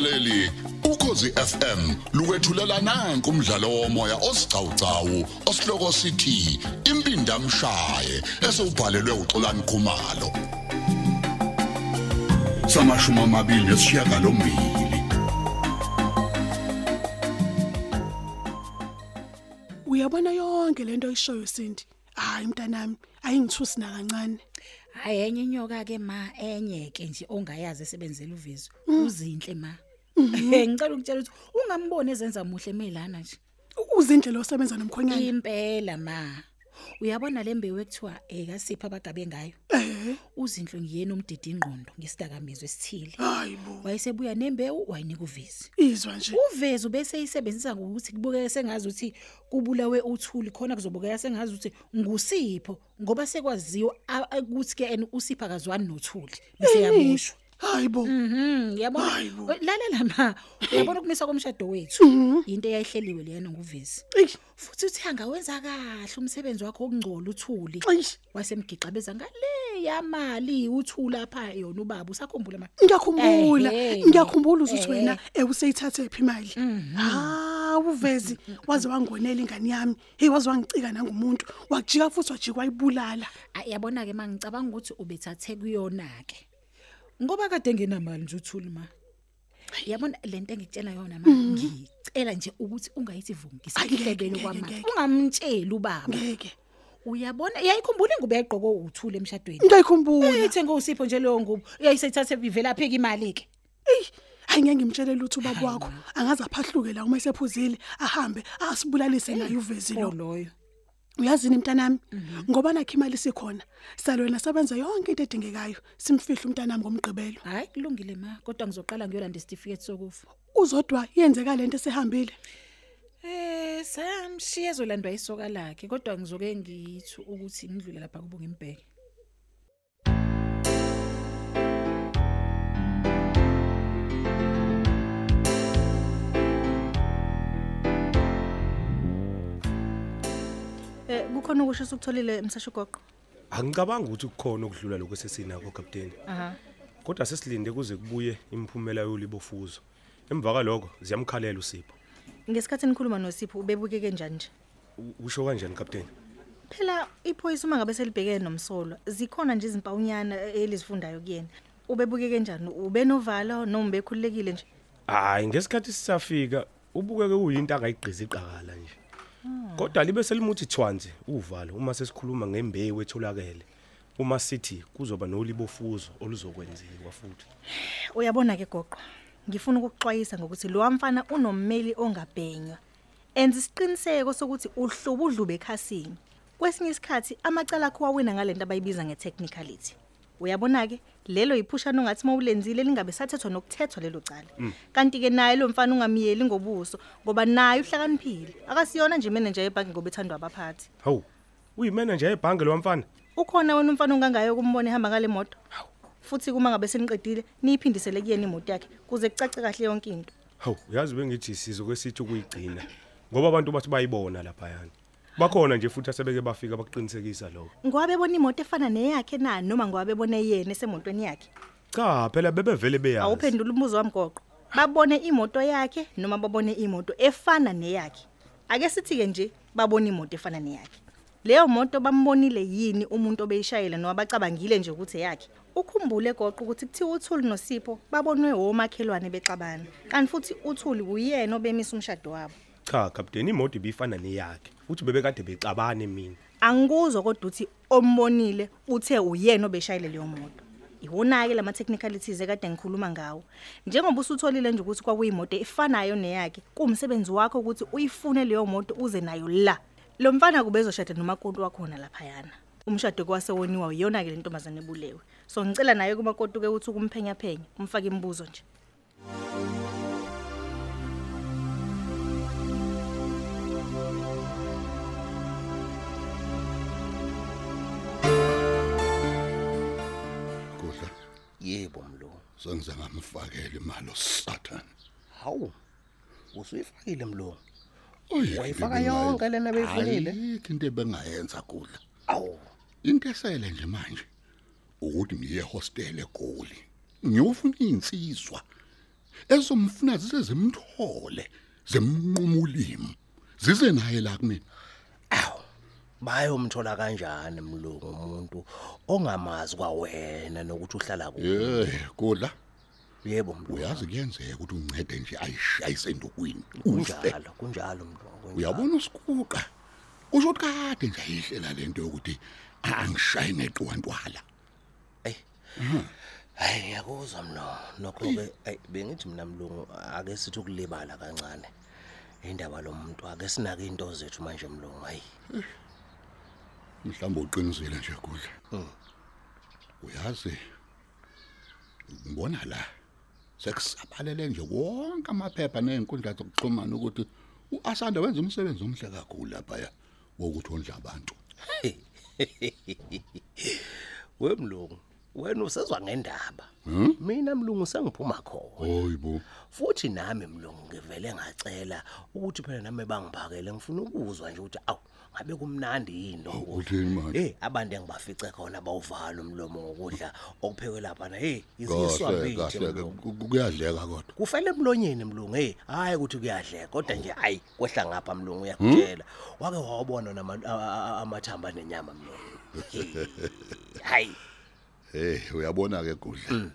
mlaleli ukhosi FM lukwethulela nanku umdlalo womoya osiqhawqhawo osihloko sithi impinda mshaye esubhalelwe uXolani Khumalo samashumi amabili nesishiyagalombili Uyabona yonke lento oyishoyo Sindi. Hayi mntanami, ayingithusi na kancane. Hayi enye inyoka ke ma enye ke nje ongayazi esebenzela uvizo. Uzinhle ma. Ngicela ukutshela ukuthi ungamboni ezenza muhle melana nje. Uzindlela osebenza nomkhonyana. Impela ma. Uyabona lembewu ekuthiwa ekasipha abagabe ngayo. Eh, Uzinhle ngiyena umdidi ingqondo ngesidakamizwe esithile. hayibo. Wayesebuya nembewu wayinika uvizi. Izwa nje. Uvezi bese eyisebenzisa ngokuthi kubukeke sengazi ukuthi kubulawe uthuli khona kuzobukeka sengazi ukuthi ngusipho ngoba sekwaziwa a- ukuthi ke and usipha kazwani nothuli bese yabushwa. Hayibo. Mhm yabona Hayibo. lalela ma uyabona ukumisa komshado wethu into eyayihleliwe leyana nguvezi Ey, futhi uthi angawenza kahle umsebenzi wakho okungcola uthuli Eish. wasemgixabeza ngale yamali uthula lapha yona ubaba usakhumbula ma ngiyakhumbula. Ehhe. Ngiyakhumbula ukuthi Ehhe. wena ewuseyithathe phi imali. Ha, uvezi waze wangonela ingane yami. Hey waze wangicika nangumuntu. Wajika futhi wajika wayibulala. Ay, yabona ke mangicabanga ukuthi ubethathe kuyona ke ngoba kade ngenamali nje uthuli ma? Yabona lento engikutshela yona ma ngicela nje ukuthi ungayithi vungisa Ay, ngeke, ihlebele ngeke, kwamanje. ngeke. ungamtsheli ubaba. Ngeke. uyabona? Yayikhumbula ingubo yayigqoko uthule emshadweni? Ngiyakhumbula. Ethe ngosipho nje leyo ngubo. Uyayisithathe ivela pheki imali ke Ey, ayingeke ngimtshele lutho ubaba wakho. Angaze aphahluke la uma esephuzile ahambe asibulalise naye uvezi lo. loyo. Uyazini mntanami? Ngoba nakho imali sikhona salwena sebenza yonke into edingekayo simfihle umntanami ngomgqibelo. Hayi kulungile ma kodwa ngizoqala ngiyolanda isitifiketi sokufa. Uzodwa yenzeka lento esehambile. Eh samshiya ezolandwa isoka lakhe kodwa ngizoke ngithi ukuthi ngidlule lapha kubo ngimbheke. Eh kukhona ukusho ukutholile emsashogoqo. Angicabangi ukuthi kukhona ukudlula lokho sesinako captain. Aha. Kodwa sesilinde kuze kubuye imphumela yolibofuzo. Emva kwaloko ziyamkhalela uSipho. Ngesikhathi nikhuluma noSipho ubebukeke njani nje? U- Usho kanjani captain? Phela iphoyisa uma ngabe selibhekene nomsolo, zikhona nje izimpawunyana elizifundayo kuyena. Ubebukeke njani? Ubenovalo noma bekhululekile nje? Hayi ngesikhathi sisafika ubukeke uyinto angayigqiza iqakala nje. Kodwa libe selimuthi thwanzi uvalo uma sesikhuluma ngembewu etholakele. Uma sithi kuzoba nolibofuzo oluzokwenziwa futhi. Uyabona ke goqo. Ngifuna ukuxwayisa ngokuthi lo mfana unommeli ongabhenywa. Enza isiqiniseko sokuthi uhluba udlube ekhasini. Kwesinye isikhathi amacala akho wawina ngalento abayibiza ngetechnicality. Uyabona ke lelo yiphushana ongathi mawulenzile lingabe sathethwa nokuthethwa lelo cala. Kanti ke naye lo mfana ungamiyeli ngobuso ngoba naye uhlakaniphile. Akasiyona nje manager yebhanki ngoba ethandwa abaphathi. Hawu. Uyimanager yebhange lo mfana? Ukhona wena umfana ongangayo kumbona ehamba ngale moto. Futhi kuma ngabe seniqedile niyiphindisele kuyena imoto yakhe kuze kucace kahle yonke into. Hawu, yazi bengithi sizo kwesithi ukuyigcina. Ngoba abantu bathi bayibona lapha yana. Bakhona nje futhi asebeke bafika bakuqinisekisa lokho. Ngoba bebona imoto efana neyakhe nani noma ngoba bebona yena esemotweni yakhe. Cha, phela bebevele beyazi. Awuphendula umbuzo wami goqo. Babone imoto yakhe noma babone imoto efana neyakhe. Ake sithi ke nje babona imoto efana neyakhe. Leyo moto bambonile yini umuntu obeyishayela noma bacabangile nje ukuthi eyakhe. Ukhumbule goqo ukuthi kuthiwa uThuli noSipho babonwe omakhelwane bexabana. Kanti futhi uThuli uyena obemisa umshado wabo. Cha, captain imoto ibifana neyakhe. Futhi bebekade bexabane mina. Angikuzwa kodwa uthi ombonile uthe uyena obeshayile leyo moto. Iwona ke lama technicalities ekade ngikhuluma ngawo. Njengoba usutholile nje ukuthi kwakuyimoto efanayo neyakhe, kuumsebenzi wakho ukuthi uyifune leyo moto uze nayo la. Lo mfana kube ezoshada nomakoti wakhona lapha yana. Umshado kwasewoniwa uyona ke lentombazane ebulewe. So ngicela naye kumakoti ke ukuthi ukumphenya phenya, umfake imibuzo nje. Sengize ngamfakela imali osathana Hawu. Usuyifakile. Oy, Wayifaka yonke lena beyifunile? Ayikho into ebengayenza kudla Awu. into esele nje manje ukuthi ngiye hostel eGoli ngiyofuna insizwa ezomfuna zisezimthole zemnqumulimi zize naye la kumina bayomthola kanjani mlungu umuntu ongamazi kwawena nokuthi uhlala kuphi? Eh kodla yebo mlungu. Uyazi kuyenzeka ukuthi uncede nje ayishayise endukwini ufe kunjalo kunjalo mlungu uyabona usikuqa? Usho ukuthi kade nje ayihlela lento yokuthi angishaye neqwantwala hayi ngiyakuzwa mlo nokho ke bengithi mina mlungu ake sithi ukulibala kancane. Indaba lo muntu ake sinake into zethu manje mlungu hayi. Mhlawumbe uqinisile nje kudla uyazi ngibona la sekusabalele nje wonke amaphepha nezinkundla zokuxhumana ukuthi uAsanda wenza umsebenzi omhle kakhulu lapha ya wokuthi ondla abantu. Wemlungu wena usezwa ngendaba. Mina mlungu sengiphuma khona. Hoyibo futhi nami mlungu ngivele ngacela ukuthi phela nami bangiphakele ngifuna ukuzwa nje ukuthi awu ngabe kumnandi yini lokho uthini manje. Hey abantu engibafice khona bawuvala umlomo ngokudla okuphekwe lapha na hey kahle iziswambithi kahle mlungu. ku- kuyadleka kodwa. Kufela emlonyeni mlungu hey hayi ukuthi kuyadleka kodwa nje hayi kwehla ngapha mlungu uyakutshela. Wake wawabona nama- a- a- a- amathamba nenyama mlungu. Hey, hayi hey uyabona ke kudla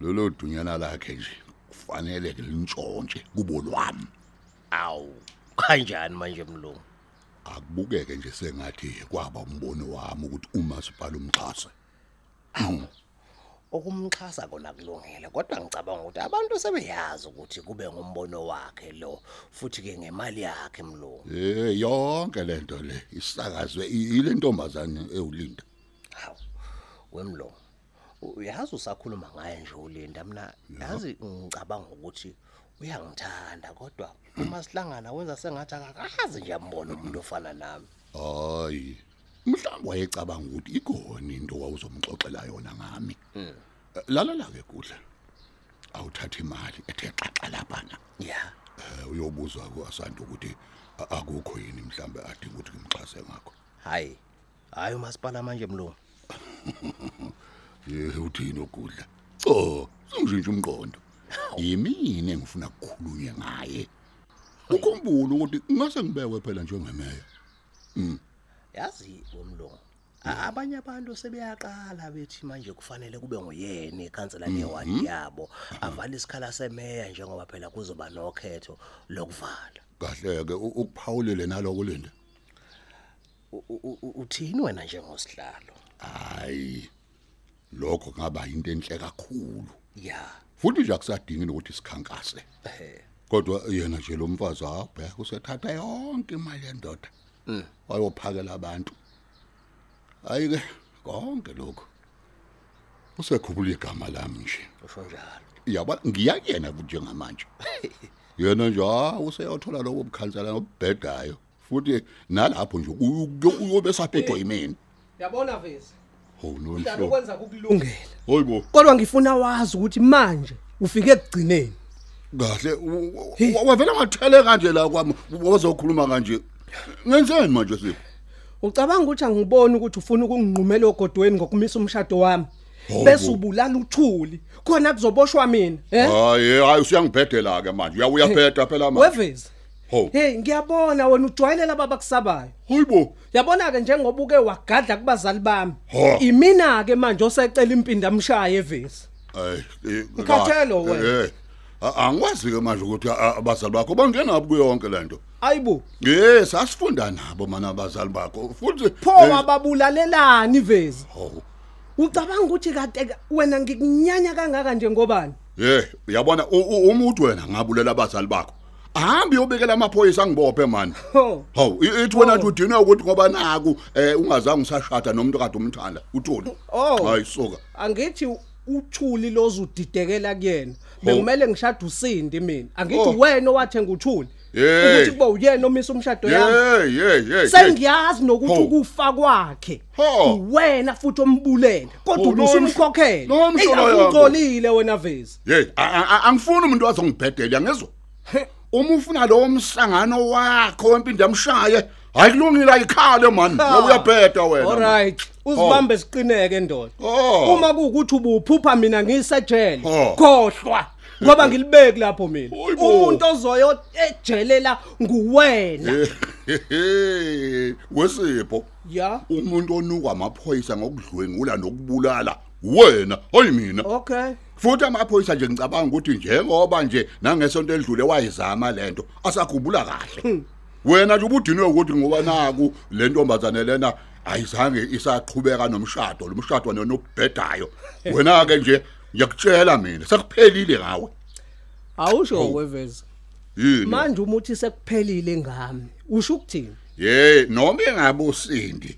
lolo dunyana lakhe nje kufanele lintshontshe kubo lwami. Awu kanjani manje mlungu? Akubukeke nje sengathi kwaba umbono wami ukuthi uma sibhala umxhasa. Okumxhasa kona kulungile kodwa ngicabanga ukuthi abantu sebeyazi ukuthi kube ngumbono wakhe lo futhi ke ngemali yakhe mlungu. Eh yonke lento le isakazwe ile ntombazane ewulinda. Wemlungu uyazi usakhuluma ngaye nje ulinda mina yazi ngicabanga ukuthi uyangithanda kodwa uma sihlangana wenza sengathi akakazi nje ambona umuntu ofana nami. Hayi mhlawumbe wayecabanga ukuthi ikona into wawuzomxoxela yona ngami. Eh, lalela ke kudla awuthatha imali ethe xaxa lapha na ya. Eh, uyobuzwa kuasanda ukuthi a- akukho yini mhlambe adinga ukuthi ngimxhase ngakho. Hayi hayi umasipala manje mlungu. ye uthini ukudla oh singishintsha umqondo. Yimini engifuna ukukhulunywe ngaye? Ukhumbula ukuthi ngase ngibekwe phela njengemeya. Yazi wemlungu a- abanye abantu sebeyaqala bethi manje kufanele kube nguyena ikhansela lewadi yabo avala isikhala semeya njengoba phela kuzoba nokhetho lokuvala. Kahle ke u- ukuphawulele naloko lenda U- u- u- uthini wena njengosihlalo hayi lokho kungaba into enhle kakhulu. Ya. Futhi nje akusadingi ukuthi sikhankase. Ehe. Kodwa yena nje lo mfazi abheka usethatha yonke imali yendoda wayophakela abantu. Hayi ke konke lokho. Usekhuphula igama lami nje. Usho njalo. Yaba ngiyakuyena njengamanje. Yena nje ah useyothola lobo bukhansela obhedayo. Futhi nalapho nje uyo- uyobe saphetwa yimini Yabona vezi. ho Udaba nonhlo okwenza kukulungela. hoyibo Kodwa ngifuna wazi ukuthi manje ufike ekugcineni. kahle u- u- wavela ngathele kanje la kwami wazokhuluma kanje ngenzeni manje sipho Ucabanga ukuthi angiboni ukuthi ufuna ukunginqumela ogodweni ngokumisa umshado wami. Hawu Bese bo. ubulala uthuli. Khona kuzoboshwa mina, eh? hayi hayi usiyangibhedela ke manje uya uyabheda phela manje Wevezi. Ho Hey, ngiyabona wena ujwayele laba bakusabayo. hoyibo Yabona ke njengoba uke wagadla kubazali bami. Ha. Imina ke manje osecela impinda amshaya evezi. Hayi, eh, Ukhathele kahle, wena. eh, a- angikwazi ke manje ukuthi a- a- abazali bakho bangena kuyo yonke lento Ayibo, yes sasifunda nabo mana abazali bakho futhi pho eh, wababulalelani ivezi? ho Ucabanga ukuthi kade ke wena ngikunyanya kangaka nje ngobani? ye uyabona u- u- uma uthi wena ngabulela abazali bakho ahambe uyobekela amaphoyisa angibophe mani Ho. hawu ithi wena nje udinwe ukuthi ngoba naku eh ungazange usashada nomuntu kade umthanda uthuli Oh. hayi suka Angithi uthuli lozudidekela kuyena. Bekumele ngishade usindi mina. Angithi Oh. wena owathenga uthuli. Ukuthi kuba uyena omisa umshado yami. Sengiyazi nokuthi ukufa kwakhe. Ho. Wena futhi ombulele. Kodwa Ho, ubusumkhokhela. akuxolile wena vezi. hey angifuni umuntu wazongibhedela ngezwe uma ufuna lo mhlangano wakho wempindi yamshaye hayi kulungile ayikhale man uyabheda wena. Alright. Uzibambe siqineke ndoda. Oh. Uma kuukuthi ubuphupha mina ngisejele. Oh. Khohlwa. ngoba ngilibeki lapho mina umuntu ozoyo ejelela nguwena wesipho ya umuntu onuka amaphoyisa ngokudlwengula nokubulala wena hayi mina. Okay futhi amaphoyisa nje ngicabanga ukuthi njengoba nje nangesonto elidlule wayizama lento asagubula kahle. Wena nje ubudinwe ukuthi ngoba naku le ntombazane lena ayizange isaqhubeka nomshado lo mshado nonobhedayo wena ke nje ngiyakutshela mina sekuphelile ngawe. Awusho weveza yini? Manje umuthi sekuphelile ngami. Usho ukuthini? Ye noma engabe usindi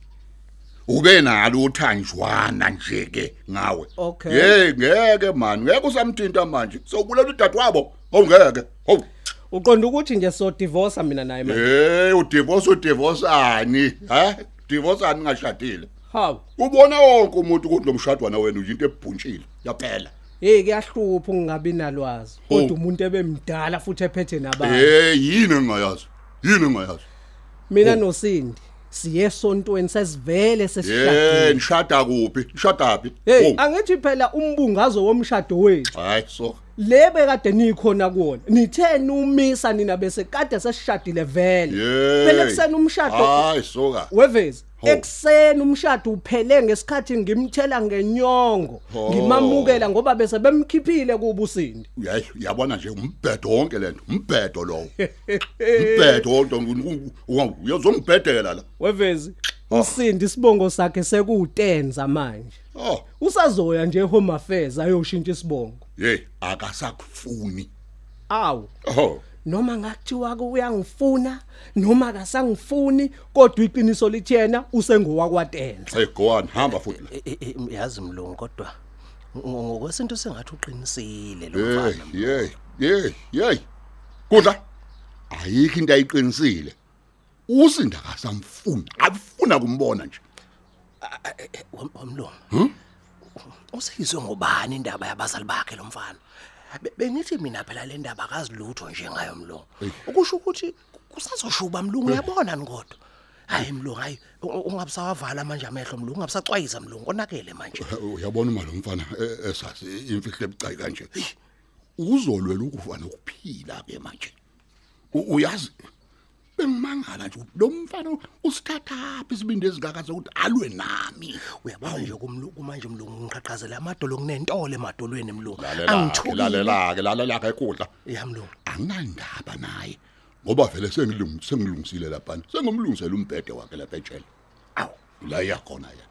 ube nalo uthanjwana nje ke ngawe. Okay. ye ngeke man ngeke usamthinta manje. Sobulela udadewabo. Awungeke hawu. Uqonda ukuthi nje so divorce mina naye manje? Hey udivorce udivorceani ha? Divorce ani ngashadile. Hawu. Ubona wonke umuntu ukuthi lo mshadwana wena uyinto ebhuntshile. Yaphela. Hey kuyahlupha ukungabi nalwazi. Kodwa umuntu ebemdala futhi ephethe nabantu. Hey yini engayazi yini engayazi mina nosindi. Siye esontweni sesivele ye sesishadile nishada kuphi? Nishada phi? Hey Oh, angithi phela umbungazo womshado wethu. Hayi so le bekade nikhona kuona nitheni umisa nina bese kade sesishadile vele. Ye phela kuseni umshado hayi soka. Wevezi Ho. ekseni umshado uphele ngesikhathi ngimthela ngenyongo Ho. ngimamukela ngoba bese bemkhiphile kuba usindi yayi uyabona nje umbhedo wonke lento umbhedo lowo. Umbhedo wonke uyazongibhedela la. Wevezi Ho. usindi isibongo sakhe sekutenza manje. Oh. Usazoya nje home affairs ayoshintsha isibongo. Hey akasakufuni. Awu. Oh noma ngakuthiwa ku uyangifuna noma akasangifuni kodwa iqiniso lithena usengowakwatenza. Hey go on hamba futhi. La E- e- e- yazi mlungu kodwa ngo- ngokwesinto sengathi uqinisile lo hey mfana hey hey hey. Kudla? Ayikho into ayiqinisile. Usinda kasamfuni afuna kumbona nje Wam- wamlungu useyizwe ngobani indaba yabazali bakhe lo mfana? Be- bengithi mina phela le ndaba akazilutho nje ngayo mlungu. Ukusho ukuthi kusazoshuba mlungu uyabona ni kodwa? Hayi mlungu hayi u- u- ungabisawavala manje amehlo mlungu ungabisacwayisa mlungu onakele manje. Uyabona uma lo mfana e- esazi imfihlo ebucayi kanje? Uzolwela ukufa nokuphila ke manje. U- uyazi? Bengimangala nje ukuthi lo mfana usithathaphi isibindi ezingaka sokuthi alwe nami. Uyabona. Nje kumlungu manje mlungu ngiqhaqhazela amadolo kunentolo emadolweni mlungu. Lalela-ke lalela-ke lalela-ke ekudla. Ya mlungu. Anginandaba naye ngoba vele sengilung- sengilungisile laphana sengimlungisela umbhede wakhe lapha etshela awu. La iyakhona yena.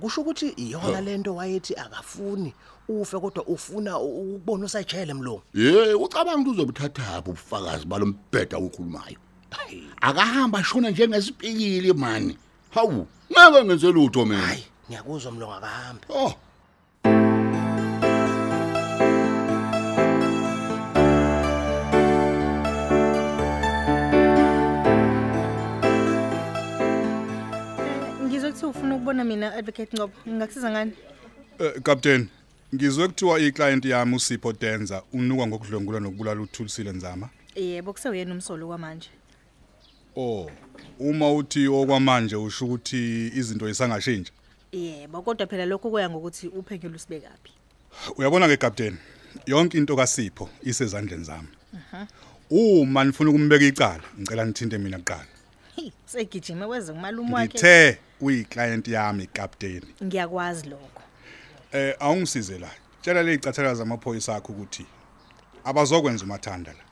Kusho ukuthi iyona lento wayethi akafuni ufe kodwa ufuna u- ukubona usajele mlungu. Ye ucabanga ukuthi uzobuthathaphi ubufakazi balo mbhede awukhulumayo? Akahamba ashona njengesipikili mani hawu ngeke ngenze lutho mina hayi ngiyakuzwa mlungu akahambe oh Ngizwe kuthi ufuna ukubona mina advocate Ngobo. Ngingakusiza ngani? Eh captain ngizwe kuthiwa iclient yami uSipho Denza unukwa ngokudlwengula nokubulala uThulisile Nzama Yebo kusewuyena umsolo kwamanje. Oh uma uthi okwamanje usho ukuthi izinto isangashintsha Yebo kodwa phela lokho kuya ngokuthi uphenyo lusibekaphi. uyabona ke captain yonke into kaSipho isezandleni zami. Uma nifuna ukumbeka icala ngicela nithinte mina kuqala. Segijima weze ngumalume wakhe. ngithe uyiclient yami captain. Ngiyakwazi lokho. eh awungisize la tshela lezicathela zamaphoyisa akho ukuthi abazokwenza umathanda la.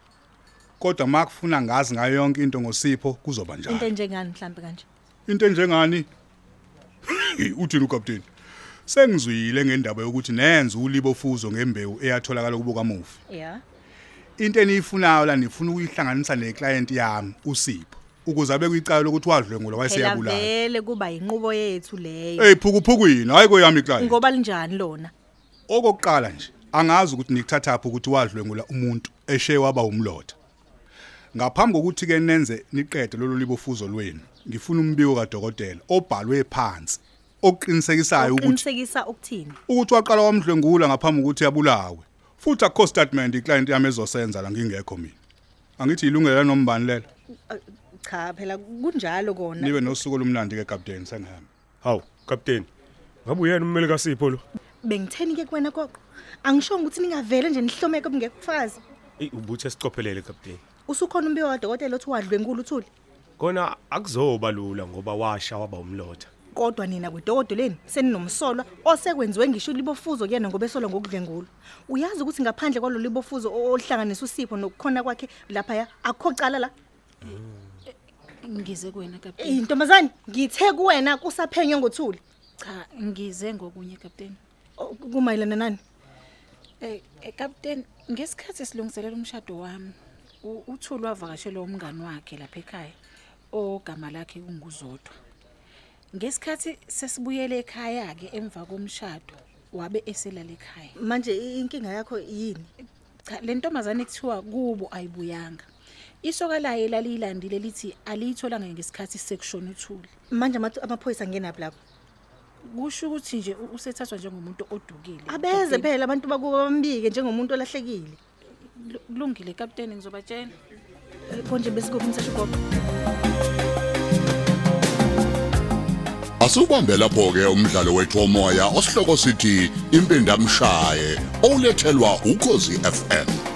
Kodwa makufuna ngazi ngayo yonke into ngosipho kuzoba Into njalo njengani mhlambe kanje? into enjengani uthini ukapteni sengizwile ngendaba yokuthi nenze ulibo fuzo ngembewu eyatholakala kubo kamufi Yeah. into eniyifunayo la nifuna ukuyihlanganisa neclient yami usipho ukuze abe kuyicala lokuthi wadlwengula Phela wayeseyabulala vele kuba inqubo yethu leyo. hey phukuphukwini hayi koyami iclient Ngoba linjani lona? okokuqala nje angazi ukuthi nikuthathaphi ukuthi wadlwengula umuntu eshe waba umlotha ngaphambi kokuthi ke nenze niqede lolu libofuzo lwenu ngifuna umbiko kadokotela obhalwe phansi oqinisekisayo ukuthi Uqinisekisa ukuthini? ukuthi waqala wamdlwengula ngaphambi kokuthi yabulawe futhi akho statement iclient yami ezosenza la ngingekho mina angithi ilungela nombani lela Cha phela kunjalo kona. nibe nosuku lomnandi ke captain senihamba Hawu, captain. Ngabe uyena ummeli kaSipho lo? bengitheni ke kuwena goqo angishongo ukuthi ningavele nje nihlomeke obungekufazi Ey ubuthe sicophelele captain. Usukhona umbiko kadokotela othi wadlwe enkulu uthuli? Kona akuzoba lula ngoba washa waba umlotha. kodwa nina kwedokodoleni seninomsolwa osekwenziwe ngisho libofuzo kuyena ngoba esolwa ngokudlengulo uyazi ukuthi ngaphandle kwalo libofuzo ohlanganisa usipho nokukhona kwakhe lapha ya akho cala la? Ngize kuwena captain Eh ntombazane ngithe kuwena kusaphenywe ngothuli. Cha ngize ngokunye captain O- kumayelana nani? Eh eh, captain ngesikhathi silungiselela umshado wami u- uthuli wavakashela umngani wakhe lapha ekhaya ogama lakhe kunguzodwa ngesikhathi sesibuyele ekhaya ke emva komshado wabe eselala ekhaya. Manje i- inkinga yakho yini? Cha le ntombazane kuthiwa kubo ayibuyanga. Isoka laye laliyilandile lithi aliyitholanga ngesikhathi sekushona uthuli. Manje amathu- amaphoyisa angenaphi lapho? Kusho ukuthi nje u- usethathwa njengomuntu odukile. Abeze Captain. phela abantu bakuba bambike njengomuntu olahlekile. Lu- kulungile captain ngizobatshela. Eh, pho nje besikuphi umseshu gogo Asubambe lapho ke umdlalo wethu womoya osihloko sithi impindamshaye olethelwa ukozi FM